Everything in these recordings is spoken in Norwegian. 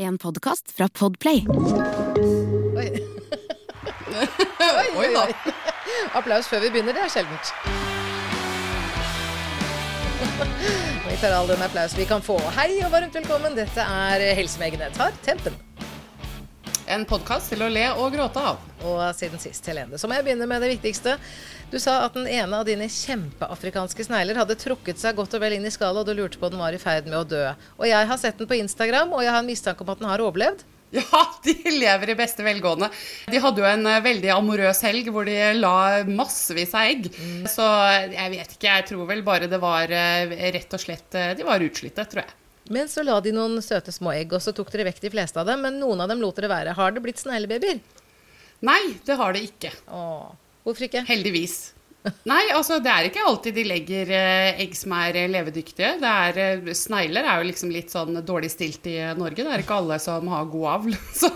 En podkast fra Podplay. Oi. oi, oi, oi. Applaus før vi begynner, det er sjeldent. Vi tar all den applaus vi kan få. Hei og varmt velkommen. Dette er Helse med Egenhet. Tar tempen. En podkast til å le og gråte av. Og siden sist, Helene, så må jeg begynne med det viktigste. Du sa at den ene av dine kjempeafrikanske snegler hadde trukket seg godt og vel inn i skallet, og du lurte på om den var i ferd med å dø. Og jeg har sett den på Instagram, og jeg har en mistanke om at den har overlevd. Ja, de lever i beste velgående. De hadde jo en eh, veldig amorøs helg hvor de la massevis av egg. Mm. Så jeg vet ikke, jeg tror vel bare det var eh, rett og slett eh, De var utslitte, tror jeg. Men så la de noen søte små egg, og så tok dere vekk de fleste av dem. Men noen av dem lot dere være. Har det blitt sneglebabyer? Nei, det har det ikke. Åh, hvorfor ikke? Heldigvis. Nei, altså det er ikke alltid de legger eh, egg som er eh, levedyktige. Det er, eh, snegler er jo liksom litt sånn dårlig stilt i Norge. Det er ikke alle som har god avl. Så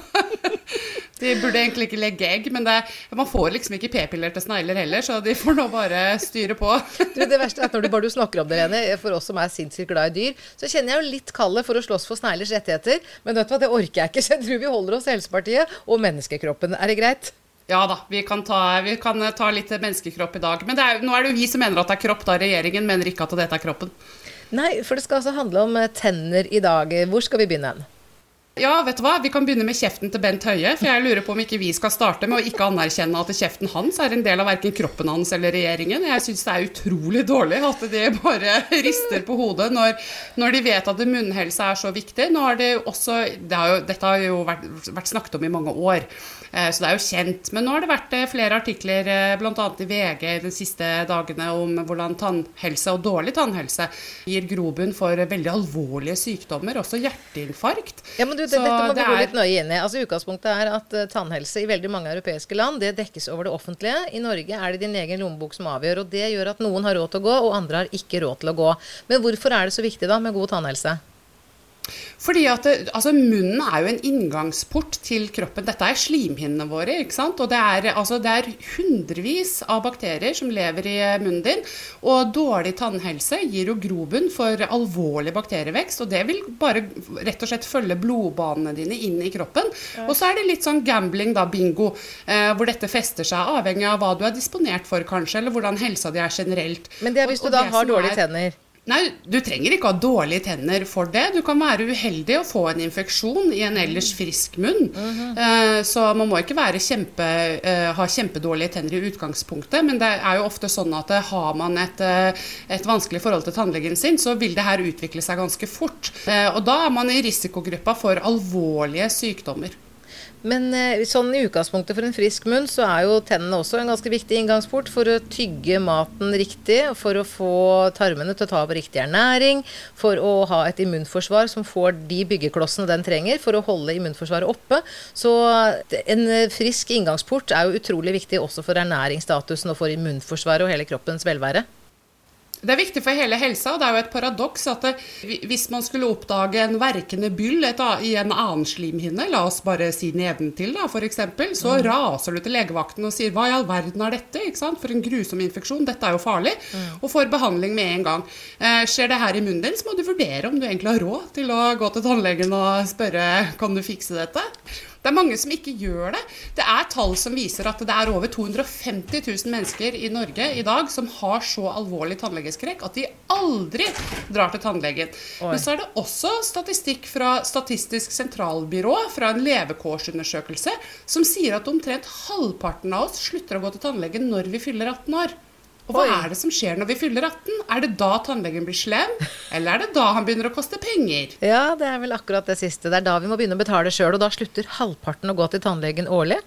de burde egentlig ikke legge egg. Men det, man får liksom ikke p-piller til snegler heller, så de får nå bare styre på. Du, det verste er at når du bare snakker om det, Lene, for oss som er sinnssykt glad i dyr, så kjenner jeg jo litt kallet for å slåss for sneglers rettigheter. Men vet du hva, det orker jeg ikke, så jeg tror vi holder oss til Helsepartiet og menneskekroppen. Er det greit? Ja da, vi kan, ta, vi kan ta litt menneskekropp i dag. Men det er, nå er det jo vi som mener at det er kropp, da regjeringen mener ikke at dette er kroppen. Nei, for det skal altså handle om eh, tenner i dag. Hvor skal vi begynne hen? Ja, vet du hva? Vi kan begynne med kjeften til Bent Høie. For jeg lurer på om ikke vi skal starte med å ikke anerkjenne at kjeften hans er en del av verken kroppen hans eller regjeringen. Jeg syns det er utrolig dårlig at de bare rister på hodet når, når de vet at munnhelse er så viktig. Nå har det også, det har jo, dette har jo vært, vært snakket om i mange år, eh, så det er jo kjent. Men nå har det vært eh, flere artikler, eh, bl.a. i VG de siste dagene, om hvordan tannhelse og dårlig tannhelse gir grobunn for veldig alvorlige sykdommer, også hjerteinfarkt. Ja, men du, det, dette må vi gå litt nøye inn i. Altså, Utgangspunktet er at uh, tannhelse i veldig mange europeiske land det dekkes over det offentlige. I Norge er det din egen lommebok som avgjør. og Det gjør at noen har råd til å gå, og andre har ikke råd til å gå. Men hvorfor er det så viktig da med god tannhelse? Fordi at altså Munnen er jo en inngangsport til kroppen. Dette er slimhinnene våre. ikke sant? Og det er, altså, det er hundrevis av bakterier som lever i eh, munnen din. Og dårlig tannhelse gir jo grobunn for alvorlig bakterievekst. Og det vil bare rett og slett følge blodbanene dine inn i kroppen. Og så er det litt sånn gambling, da, bingo, eh, hvor dette fester seg, avhengig av hva du er disponert for, kanskje, eller hvordan helsa di er generelt. Men det er hvis du og da har dårlige er- tenner. Nei, du trenger ikke ha dårlige tenner for det. Du kan være uheldig og få en infeksjon i en ellers frisk munn. Eh, Så man må ikke være kjempe, eh, ha kjempedårlige tenner i utgangspunktet, men det er jo ofte sånn at eh, har man et, et vanskelig forhold til tannlegen sin, så vil det her utvikle seg ganske fort. Eh, Og da er man i risikogruppa for alvorlige sykdommer. Men eh, sånn i utgangspunktet for en frisk munn, så er jo tennene også en ganske viktig inngangsport for å tygge maten riktig, for å få tarmene til å ta over riktig ernæring, for å ha et immunforsvar som får de byggeklossene den trenger for å holde immunforsvaret oppe. Så en eh, frisk inngangsport er jo utrolig viktig også for ernæringsstatusen og for immunforsvaret og hele kroppens velvære. Det er viktig for hele helsa, og det er jo et paradoks at det, hvis man skulle oppdage en verkende byll i en annen slimhinne, la oss bare si nedentil da, for eksempel, så raser du til legevakten og sier hva i all verden er dette? Ikke sant? For en grusom infeksjon, dette er jo farlig, og får behandling med en gang. Eh, skjer det her i munnen din, så må du vurdere om du egentlig har råd til å gå til tannlegen og spørre kan du fikse dette? Det er mange som ikke gjør det. Det er tall som viser at det er over 250 000 mennesker i Norge i dag som har så alvorlig tannlegeskrekk at de aldri drar til tannlegen. Oi. Men så er det også statistikk fra Statistisk sentralbyrå fra en levekårsundersøkelse som sier at omtrent halvparten av oss slutter å gå til tannlegen når vi fyller 18 år. Og hva Oi. er det som skjer når vi fyller 18? Er det da tannlegen blir slem, eller er det da han begynner å koste penger? Ja, det er vel akkurat det siste. Det er da vi må begynne å betale sjøl, og da slutter halvparten å gå til tannlegen årlig.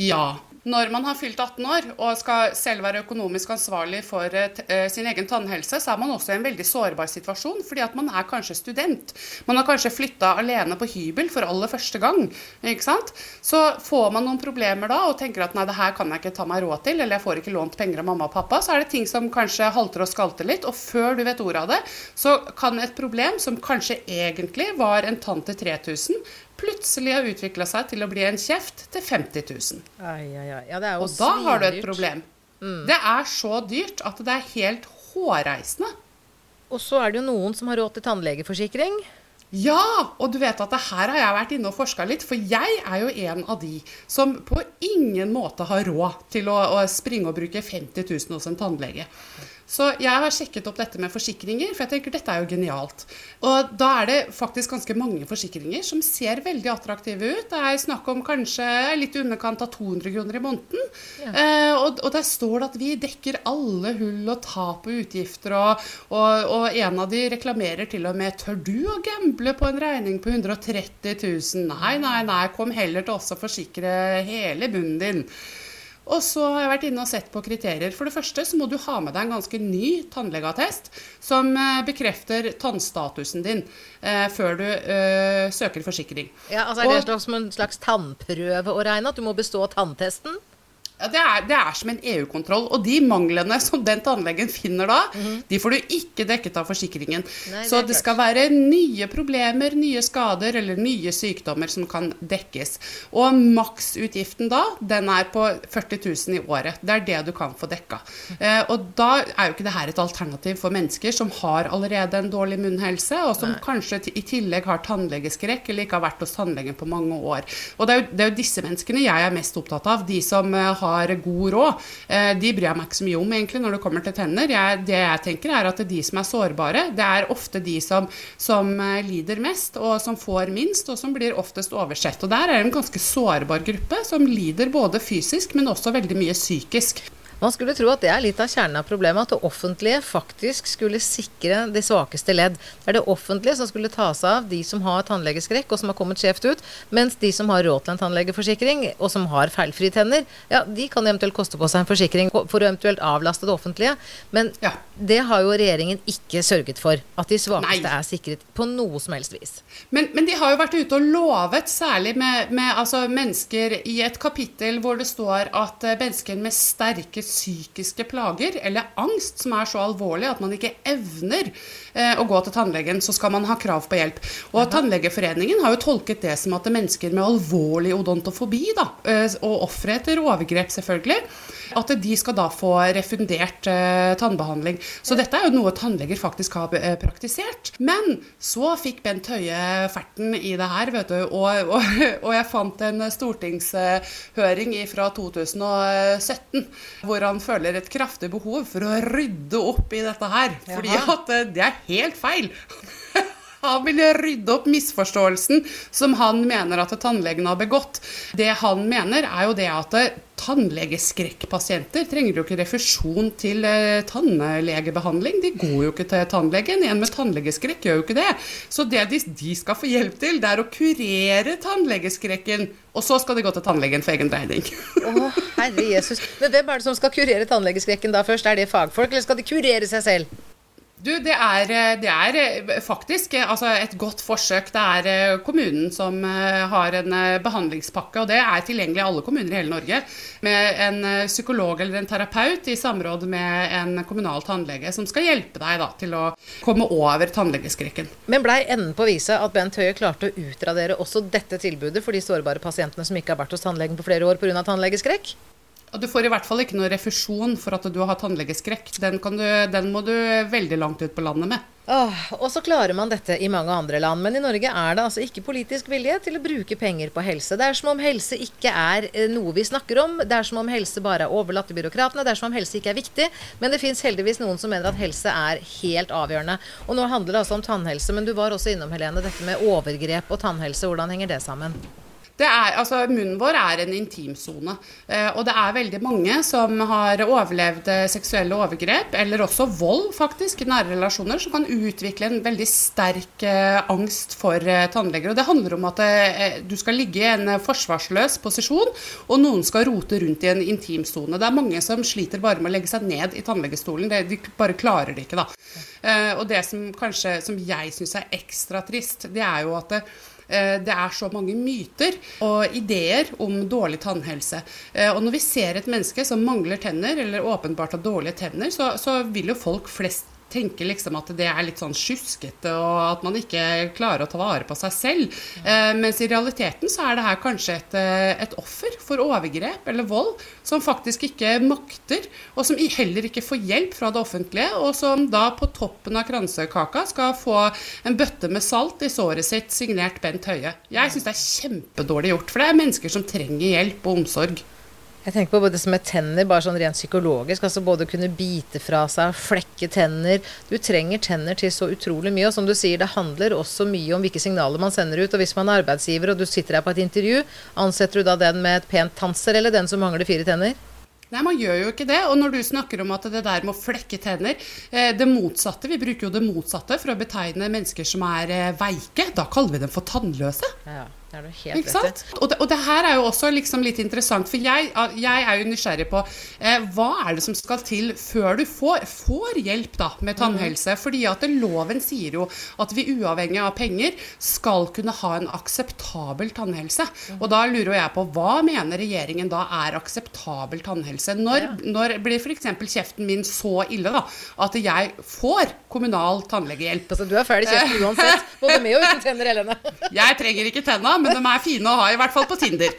Ja. Når man har fylt 18 år og skal selv være økonomisk ansvarlig for eh, eh, sin egen tannhelse, så er man også i en veldig sårbar situasjon, fordi at man er kanskje student. Man har kanskje flytta alene på hybel for aller første gang. ikke sant? Så får man noen problemer da og tenker at nei, det her kan jeg ikke ta meg råd til, eller jeg får ikke lånt penger av mamma og pappa, så er det ting som kanskje halter og skalter litt, og før du vet ordet av det, så kan et problem som kanskje egentlig var en tann til 3000, plutselig har utvikla seg til å bli en kjeft til 50 000. Ai, ai, ai. Ja, Og da har du et problem. problem. Det er så dyrt at det er helt hårreisende. Og så er det jo noen som har råd til tannlegeforsikring. Ja, og du vet at det her har jeg vært inne og forska litt, for jeg er jo en av de som på ingen måte har råd til å, å springe og bruke 50 000 hos en tannlege. Så jeg har sjekket opp dette med forsikringer, for jeg tenker dette er jo genialt. Og da er det faktisk ganske mange forsikringer som ser veldig attraktive ut. Det er snakk om kanskje litt i underkant av 200 kroner i måneden. Ja. Eh, og, og, der står det at vi dekker alle hull og tap og utgifter, og, og, og, en av de reklamerer til og med Tør du å gamble på en regning på 130 000? Nei, nei, nei, kom heller til oss og forsikre hele bunnen din. Og så har jeg vært inne og sett på kriterier. For det første så må du ha med deg en ganske ny tannlegeattest som eh, bekrefter tannstatusen din eh, før du eh, søker forsikring. Ja, altså Er det og, som en slags tannprøve å regne? At du må bestå tanntesten? Ja, det, er, det, er, som en EU-kontroll. Og de manglene som den tannlegen finner da, mm -hmm. de får du ikke dekket av forsikringen. Nei, så det, det skal være nye problemer, nye skader eller nye sykdommer som kan dekkes. Og maksutgiften da, den er på 40 000 i året. Det er det du kan få dekka. Eh, og da er jo ikke det her et alternativ for mennesker som har allerede en dårlig munnhelse, og som Nei. kanskje i tillegg har tannlegeskrekk eller ikke har vært hos tannlegen på mange år. Og det er, jo, det er jo disse menneskene jeg er mest opptatt av. De som uh, har har god råd, eh, de bryr jeg meg ikke så mye om egentlig når det kommer til tenner. Jeg, det jeg tenker er at de som er sårbare, det er ofte de som, som, eh, lider mest, og som får minst, og som blir oftest oversett. Og der er det en ganske sårbar gruppe som lider både fysisk, men også veldig mye psykisk. Man skulle tro at det er litt av kjernen av problemet, at det offentlige faktisk skulle sikre de svakeste ledd. Det er det offentlige som skulle ta seg av de som har tannlegeskrekk og som har kommet skjevt ut, mens de som har råd til en tannlegeforsikring og som har feilfrie tenner, ja, de kan eventuelt koste på seg en forsikring for å eventuelt avlaste det offentlige. Men ja. det har jo regjeringen ikke sørget for. At de svakeste Nei. er sikret på noe som helst vis. Men, men, de har jo vært ute og lovet, særlig med, med altså mennesker i et kapittel hvor det står at eh, mennesker med sterke psykiske plager eller angst som er så alvorlig at man ikke evner eh, å gå til tannlegen, så skal man ha krav på hjelp. Og. Tannlegeforeningen har jo tolket det som at det er mennesker med alvorlig odontofobi, da, eh, og ofre etter overgrep, selvfølgelig, at de skal da få refundert eh, tannbehandling. Så dette er jo noe tannleger faktisk har eh, praktisert. Men så fikk Bent Høie ferten i det her, vet du, og, og, og jeg fant en stortingshøring fra 2017 hvor han føler et kraftig behov for å rydde opp i dette her. Fordi at eh, det er helt feil. Han vil rydde opp misforståelsen som han mener at tannlegen har begått. Det han mener, er jo det at tannlegeskrekkpasienter trenger jo ikke refusjon til eh, tannlegebehandling. De går jo ikke til tannlegen. En med tannlegeskrekk gjør jo ikke det. Så det de, de skal få hjelp til, det er å kurere tannlegeskrekken. Og så skal de gå til tannlegen for egen regning. Å, herre Jesus. Men hvem er det som skal kurere tannlegeskrekken da først? Er det fagfolk, eller skal de kurere seg selv? Du, det er, det er, eh, faktisk eh, altså et godt forsøk. Det er eh, kommunen som har en behandlingspakke, og det er tilgjengelig i alle kommuner i hele Norge. Med en psykolog eller en terapeut i samråd med en kommunal tannlege som skal hjelpe deg da, til å komme over tannlegeskrekken. Men blei enden på viset at Bent Høie klarte å utradere også dette tilbudet for de sårbare pasientene som ikke har vært hos tannlegen på flere år pga. tannlegeskrekk? Og Du får i hvert fall ikke noe refusjon for at du har tannlegeskrekk. Den, du, den må du veldig langt ut på landet med. Åh, og så klarer man dette i mange andre land, men i Norge er det altså ikke politisk vilje til å bruke penger på helse. Det er som om helse ikke er eh, noe vi snakker om. Det er som om helse bare er overlatt til byråkratene. Det er som om helse ikke er viktig. Men det fins heldigvis noen som mener at helse er helt avgjørende. Og nå handler det altså om tannhelse, men du var også innom, Helene, dette med overgrep og tannhelse. Hvordan henger det sammen? Er, altså, munnen vår er en intimsone. Eh, og det er veldig mange som har overlevd eh, seksuelle overgrep, eller også vold, faktisk, i nære relasjoner, som kan utvikle en veldig sterk eh, angst for tannleger. Og det handler om at du skal ligge i en forsvarsløs posisjon, og noen skal rote rundt i en intimsone. Det er mange som sliter bare med å legge seg ned i tannlegestolen. De bare klarer det ikke, da. Og det som kanskje som jeg syns er ekstra trist, det er jo at det, Eh, er så mange myter og ideer om dårlig tannhelse. Eh, og når vi ser et menneske som mangler tenner, eller åpenbart har dårlige tenner, så, så vil jo folk flest tenker liksom at det er litt sånn sjuskete, og at man ikke klarer å ta vare på seg selv. Eh, mens i realiteten så er det her kanskje et, eh, et offer for overgrep eller vold som faktisk ikke makter, og som heller ikke får hjelp fra det offentlige, og som da på toppen av kransekaka skal få en bøtte med salt i såret sitt, signert Bent Høie. Jeg syns det er kjempedårlig gjort, for det er mennesker som trenger hjelp og omsorg. Jeg tenker på det som med tenner, bare sånn rent psykologisk. altså Både kunne bite fra seg, flekke tenner. Du trenger tenner til så utrolig mye. Og som du sier, det handler også mye om hvilke signaler man sender ut. Og hvis man er arbeidsgiver og du sitter her på et intervju, ansetter du da den med et pent tanser eller den som mangler fire tenner? Nei, man gjør jo ikke det. Og når du snakker om at det der med å flekke tenner eh, Det motsatte, Vi bruker jo det motsatte for å betegne mennesker som er eh, veike. Da kaller vi dem for tannløse. Ja. Det er du helt rett i. Og, det, og det her er jo også liksom litt interessant, for jeg, jeg er jo nysgjerrig på eh, hva er det som skal til før du får, får hjelp da med tannhelse? Mm. Fordi at loven sier jo at vi uavhengig av penger skal kunne ha en akseptabel tannhelse. Mm. Og da lurer jeg på hva mener regjeringen da er akseptabel tannhelse? Når, ja. når blir f.eks. kjeften min så ille da at jeg får kommunal tannlegehjelp? Altså, du er ferdig kjeften uansett, både med og uten tenner, Helene. jeg trenger ikke tenna men de er fine å ha, i hvert fall på Tinder.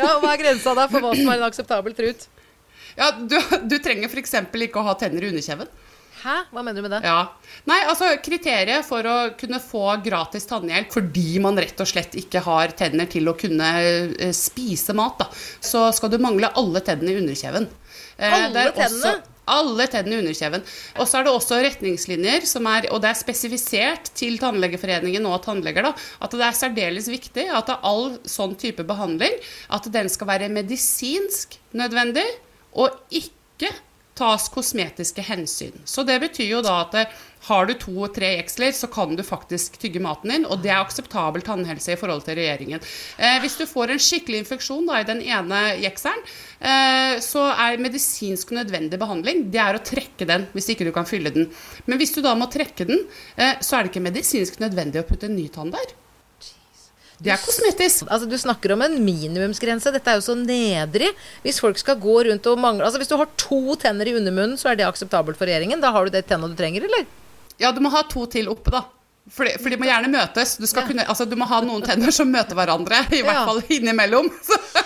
ja, Hva er grensa da for hva som er en akseptabel trut? Ja, Du, du trenger f.eks. ikke å ha tenner i underkjeven. Hæ? Hva mener du med det? Ja. Nei, altså Kriteriet for å kunne få gratis tannhjelp fordi man rett og slett ikke har tenner til å kunne uh, spise mat, da, så skal du mangle alle tennene i underkjeven. Uh, alle tennene? Alle tennene i underkjeven. Og så er det også retningslinjer, er, og det er spesifisert til Tannlegeforeningen og tannleger, da, at det er særdeles viktig at all sånn type behandling at den skal være medisinsk nødvendig, og ikke tas kosmetiske hensyn. Så det betyr jo da at eh, har du to og tre jeksler, så kan du faktisk tygge maten din, og det er akseptabel tannhelse i forhold til regjeringen. Eh, hvis du får en skikkelig infeksjon da, i den ene jekselen, eh, så er medisinsk nødvendig behandling det er å trekke den hvis ikke du kan fylle den. Men hvis du da må trekke den, eh, så er det ikke medisinsk nødvendig å putte en ny tann der. Det er kosmetisk. Altså, du snakker om en minimumsgrense. Dette er jo så nedrig. Hvis folk skal gå rundt og mangle Altså, hvis du har to tenner i undermunnen, så er det akseptabelt for regjeringen. Da har du det tenna du trenger, eller? Ja, du må ha to til oppe, da. For de, for de, må gjerne møtes. Du, ja. kunne, altså, du, må ha noen tenner som møter hverandre, i hvert fall innimellom.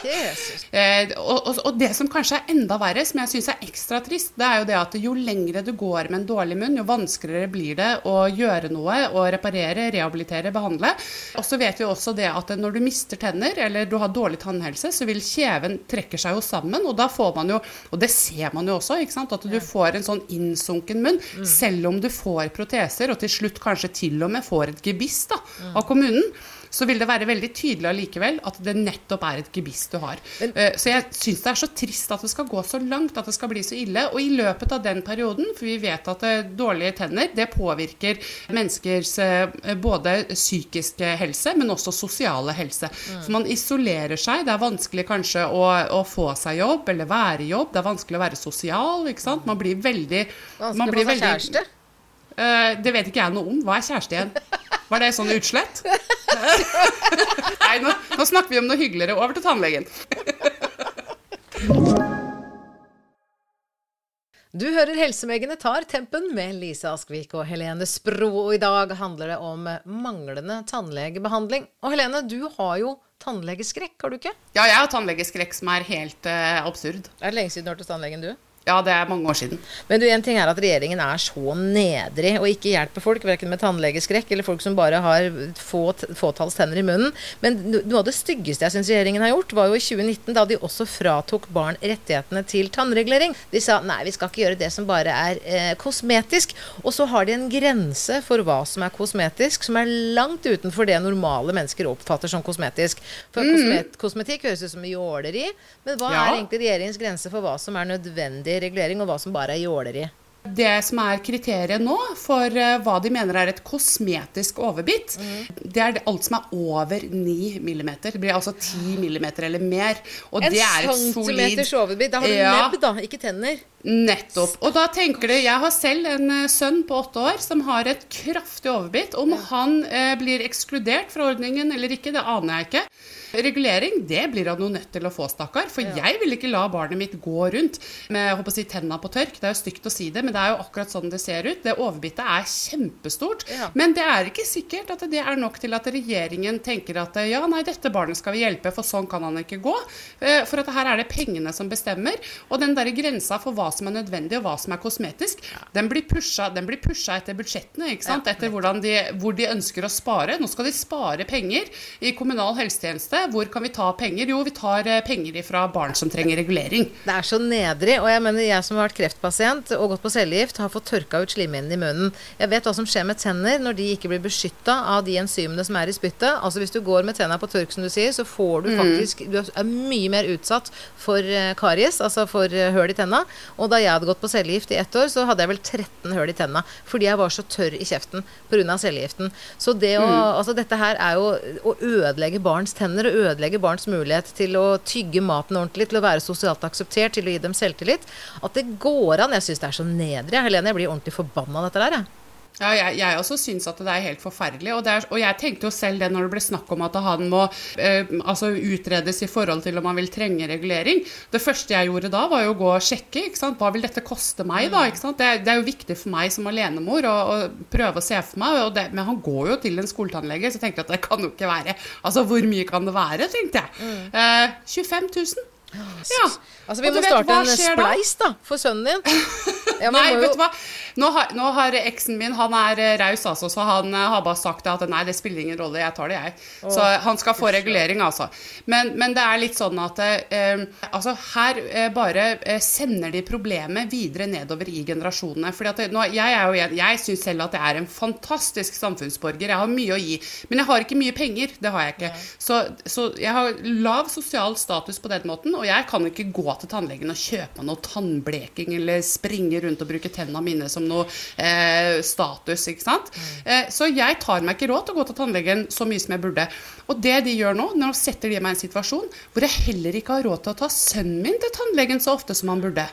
eh, og, og, og, det som kanskje er enda verre, som jeg syns er ekstra trist, det er jo det at jo lengre du går med en dårlig munn, jo vanskeligere blir det å gjøre noe og reparere, rehabilitere, behandle. Og så vet vi også det at når du mister tenner, eller du har dårlig tannhelse, så vil kjeven trekke seg jo sammen, og da får man jo, og det ser man jo også, ikke sant, at du får en sånn innsunken munn, mm. selv om du får proteser, og til slutt kanskje til og med med får et gebiss da, av kommunen, så vil det være veldig tydelig allikevel at det nettopp er et gebiss du har. Eh, så jeg syns det er så trist at det skal gå så langt, at det skal bli så ille. Og i løpet av den perioden, for vi vet at eh, dårlige tenner det påvirker menneskers eh, både psykiske helse, men også sosiale helse. Mm. Så man isolerer seg. Det er vanskelig kanskje å, å, få seg jobb eller være i jobb. Det er vanskelig å være sosial. ikke sant? Man blir veldig Vanskelig å få seg kjæreste? Uh, det vet ikke jeg noe om. Hva er kjæreste igjen? Var det sånn utslett? Nei, nå, nå, snakker vi om noe hyggeligere. Over til tannlegen. Du hører Helsemegene tar tempen med Lise Askvik og Helene Spro. Og i dag handler det om manglende tannlegebehandling. Og Helene, du har jo tannlegeskrekk, har du ikke? Ja, jeg har tannlegeskrekk som er helt uh, absurd. Er det lenge siden du har vært hos tannlegen, du? Ja, det er mange år siden. Men du, en ting er at regjeringen er så nedrig og ikke hjelper folk, verken med tannlegeskrekk eller folk som bare har få, fåtalls tenner i munnen. Men noe av det styggeste jeg syns regjeringen har gjort, var jo i 2019, da de også fratok barn rettighetene til tannregulering. De sa nei, vi skal ikke gjøre det som bare er eh, kosmetisk. Og så har de en grense for hva som er kosmetisk, som er langt utenfor det normale mennesker oppfatter som kosmetisk. For mm. kosmet, kosmetikk høres ut som jåleri, men hva ja. er egentlig regjeringens grense for hva som er nødvendig regulering, og hva som bare er jåleri. Det som er kriteriet nå for uh, hva de mener er et kosmetisk overbitt, mm. det er alt som er over 9 millimeter. Det blir altså 10 millimeter eller mer. en centimeters overbitt. Da har du ja. nebb, da, ikke tenner. Nettopp. Og da tenker du Jeg har selv en eh, sønn på åtte år som har et kraftig overbitt. Om han eh, blir ekskludert fra ordningen eller ikke, det aner jeg ikke. Regulering det blir han jo nødt til å få, stakkar. For jeg vil ikke la barnet mitt gå rundt med jeg håper å si, tenna på tørk. Det er jo stygt å si det, men det er jo akkurat sånn det ser ut. Det overbittet er kjempestort. Ja. Men det er ikke sikkert at det er nok til at regjeringen tenker at ja, nei, dette barnet skal vi hjelpe, for sånn kan han ikke gå. Eh, For at her er det pengene som bestemmer. Og den der grensa for hva som er nødvendig og hva som er kosmetisk, den blir pusha, den blir pusha etter budsjettene. ikke sant? Etter de, hvor de ønsker å spare. Nå skal de spare penger i kommunal helsetjeneste. Hvor kan vi ta penger? Jo, vi tar eh, penger fra barn som trenger regulering. Det er så nedrig. Og jeg mener, jeg som har vært kreftpasient og gått på cellegift, har fått tørka ut slimhinnen i munnen. Jeg vet hva som skjer med tenner når de ikke blir beskytta av de enzymene som er i spyttet. Altså hvis du går med tenna på tørk, som du sier, så får du faktisk Du er mye mer utsatt for eh, karies, altså for eh, høl i tenna. Og da jeg hadde gått på cellegift i ett år, så hadde jeg vel 13 høl i tenna. Fordi jeg var så tørr i kjeften pga. cellegiften. Så det å Altså dette her er jo å ødelegge barns tenner og ødelegge barns mulighet til å tygge maten ordentlig, til å være sosialt akseptert, til å gi dem selvtillit. At det går an. Jeg syns det er så nedrig. Helene, jeg blir ordentlig forbanna av dette der, jeg. Ja, jeg, jeg også syns at det er helt forferdelig. Og, er, og jeg tenkte jo selv det når det ble snakk om at han må eh, altså utredes i forhold til om han vil trenge regulering. Det første jeg gjorde da, var jo å gå og sjekke. ikke sant? Hva vil dette koste meg, da? ikke sant? Det, det er jo viktig for meg som alenemor å, å prøve å se for meg. Og det, men han går jo til en skoletannlege, så jeg tenkte at det kan jo ikke være Altså, hvor mye kan det være, tenkte jeg. Eh, 25 000. Ja. Altså, vi må vet starte en spleis da? da, for sønnen din. Ja, Nei, jo- vet du hva? Nå har, nå har eksen min Han er eh, raus, altså, så han eh, har bare sagt at nei, det spiller ingen rolle, jeg tar det, jeg. Så han skal få regulering, altså. Men, men det er litt sånn at eh, altså, her eh, bare eh, sender de problemet videre nedover i generasjonene. Fordi at det, nå, jeg er jo jeg syns selv at jeg er en fantastisk samfunnsborger. Jeg har mye å gi. Men jeg har ikke mye penger. Det har jeg ikke. Så, så jeg har lav sosial status på den måten, og jeg kan ikke gå til tannlegen og kjøpe noe tannbleking eller springe rundt og bruke tennene mine som noe eh, status, ikke sant. Eh, så jeg tar meg ikke råd til å gå til tannlegen så mye som jeg burde. Og det de gjør nå, nå setter de meg i en situasjon hvor jeg heller ikke har råd til å ta sønnen min til tannlegen så ofte som han burde.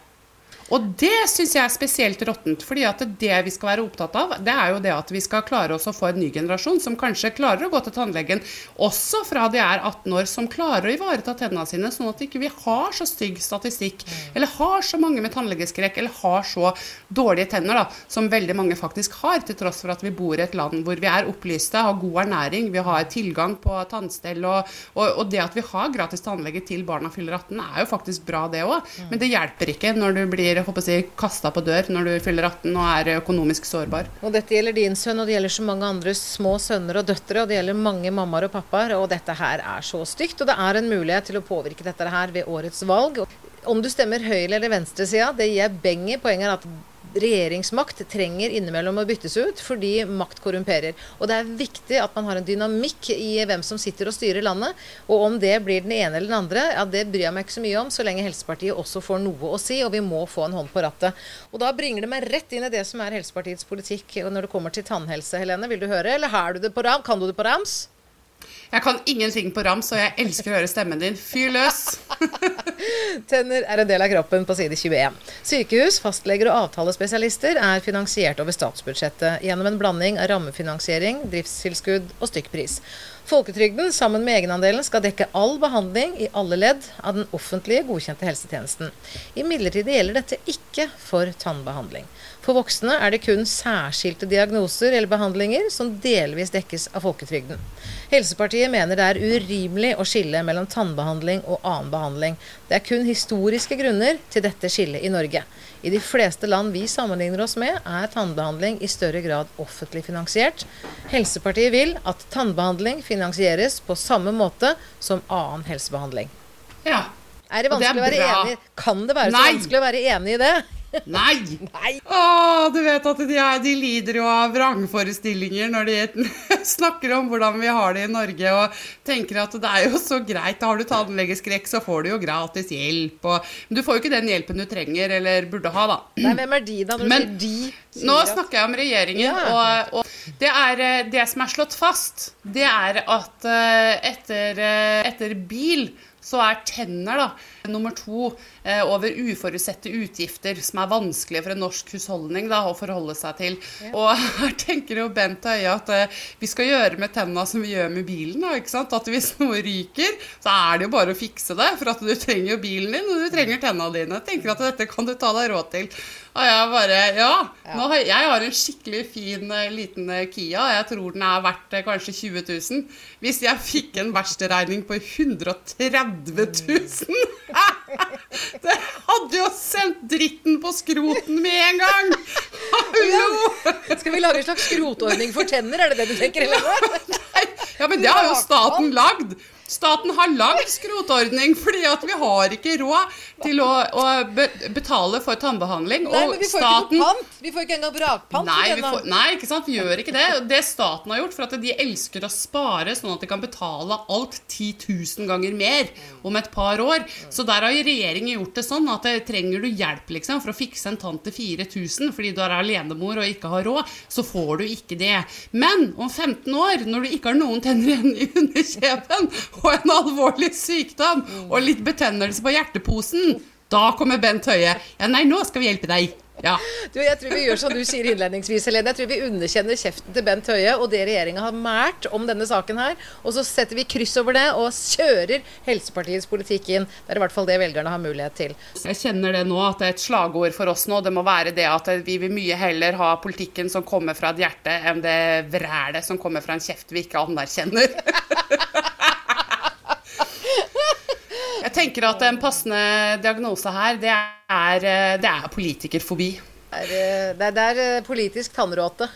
Og det syns jeg er spesielt råttent. fordi at det vi skal være opptatt av, det er jo det at vi skal klare oss å få en ny generasjon som kanskje klarer å gå til tannlegen også fra de er 18 år, som klarer å ivareta tennene sine, sånn at vi ikke har så stygg statistikk, eller har så mange med tannlegeskrekk, eller har så dårlige tenner, da, som veldig mange faktisk har, til tross for at vi bor i et land hvor vi er opplyste, har god ernæring, vi har tilgang på tannstell, og, og, og det at vi har gratis tannlege til barna fyller 18, er jo faktisk bra, det òg. Men det hjelper ikke når du blir jeg håper jeg, kasta på dør når du fyller 18 og er økonomisk sårbar. Og dette gjelder din sønn, og det gjelder så mange andre små sønner og døtre, og det gjelder mange mammaer og pappaer, og dette her er så stygt. Og det er en mulighet til å påvirke dette her ved årets valg. Om du stemmer høyre- eller venstresida, det gir jeg beng i. Poenget er at regjeringsmakt trenger innimellom å byttes ut, fordi makt korrumperer. Og det er viktig at man har en dynamikk i hvem som sitter og styrer landet. Og om det blir den ene eller den andre, ja, det bryr jeg meg ikke så mye om, så lenge Helsepartiet også får noe å si, og vi må få en hånd på rattet. Og da bringer det meg rett inn i det som er Helsepartiets politikk når det kommer til tannhelse, Helene. Vil du høre, eller har du det på ram? Kan du det på rams? Jeg kan ingenting på rams, og jeg elsker å høre stemmen din. Fyr løs! Tenner er en del av kroppen på side 21. Sykehus, fastleger og avtalespesialister er finansiert over statsbudsjettet gjennom en blanding av rammefinansiering, driftstilskudd og stykkpris. Folketrygden sammen med egenandelen skal dekke all behandling i alle ledd av den offentlige godkjente helsetjenesten. Imidlertid gjelder dette ikke for tannbehandling. For voksne er det kun særskilte diagnoser eller behandlinger som delvis dekkes av folketrygden. Helsepartiet mener det er urimelig å skille mellom tannbehandling og annen behandling. Det er kun historiske grunner til dette skillet i Norge. I de fleste land vi sammenligner oss med, er tannbehandling i større grad offentlig finansiert. Helsepartiet vil at tannbehandling finansieres på samme måte som annen helsebehandling. Ja. Er det vanskelig det er å være enig? Kan det være så Nei. vanskelig å være enig i det? Nei! Nei. Åh, du vet at de, er, de lider jo av vrangforestillinger når de snakker om hvordan vi har det i Norge, og tenker at det er jo så greit. Har du tannlegeskrekk, så får du jo gratis hjelp. Og, men du får jo ikke den hjelpen du trenger eller burde ha, da. Nei, hvem er de da, når Men- de? Nå snakker jeg om regjeringen, Ja. og, og det, er, eh, det som er slått fast, det er at eh, etter, eh, etter bil så er tenner da, nummer to eh, over uforutsette utgifter som er vanskelige for en norsk husholdning da, å forholde seg til. Og her tenker jo Bent Høie at eh, vi skal gjøre med tenna som vi gjør med bilen. Da, ikke sant? At hvis noe ryker, så er det jo bare å fikse det, for at du trenger jo bilen din, og du trenger tenna dine. Jeg tenker at dette kan du ta deg råd til. Og jeg bare Ja. Nå har, jeg har en skikkelig fin eh, liten eh, Kia. Jeg tror den er verdt eh, kanskje 20 000. Hvis jeg fikk en verkstedregning på 130 000 Det hadde jo sendt dritten på skroten med en gang! Hallo! Skal vi lage en slags skrotordning for tenner, er det det du tenker? Eller? Nei, Ja, men det har jo staten lagd. Staten har lagd skrotordning fordi at vi har ikke råd til å, å betale for tannbehandling. Nei, og men vi ikke staten. Vi får ikke engang vrakpant. Nei, vi får, nei, ikke sant? Vi gjør ikke det. Det staten har gjort, for at de elsker å spare, sånn at de kan betale alt 10 000 ganger mer om et par år. Så der har regjeringen gjort det sånn at eh, trenger du hjelp liksom, for å fikse en tann til 4000 fordi du er alenemor og ikke har råd, så får du ikke det. Men om 15 år, når du ikke har noen tenner igjen i underkjeven, og en alvorlig sykdom, og litt betennelse på hjerteposen, da kommer Bent Høie. Ja, nei, nå skal vi hjelpe deg. Ja. Du, jeg tror vi gjør som du sier innledningsvis, Helene. Jeg tror vi underkjenner kjeften til Bent Høie og det regjeringa har mært om denne saken her. Og så setter vi kryss over det og kjører Helsepartiets politikk inn. Det er i hvert fall det velgerne har mulighet til. Jeg kjenner det nå, at det er et slagord for oss nå. Det må være det at vi vil mye heller ha politikken som kommer fra et hjerte, enn det vrælet som kommer fra en kjeft vi ikke anerkjenner. Jeg tenker at en passende diagnose her, det er, det er politikerfobi. Det er, eh, det er, det er eh, politisk tannråte.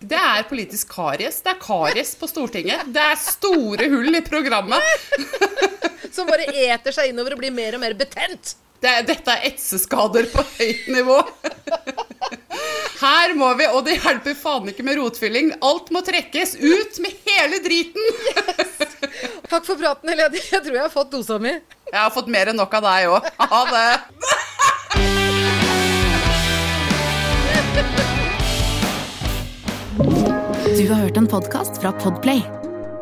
Det er politisk karies. Det er karies på Stortinget. Det er store hull i programmet. Som bare eter seg innover og blir mer og mer betent. Det, dette er etseskader på høyt nivå. Her må vi, og det hjelper faen ikke med rotfylling, alt må trekkes ut med hele driten. Takk for praten, Helene. Jeg tror jeg har fått dosa mi. Jeg har fått mer enn nok av deg òg. Ha det. Du har hørt en podkast fra Podplay.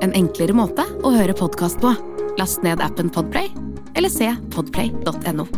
En enklere måte å høre podkast på. Last ned appen Podplay, eller se podplay.no.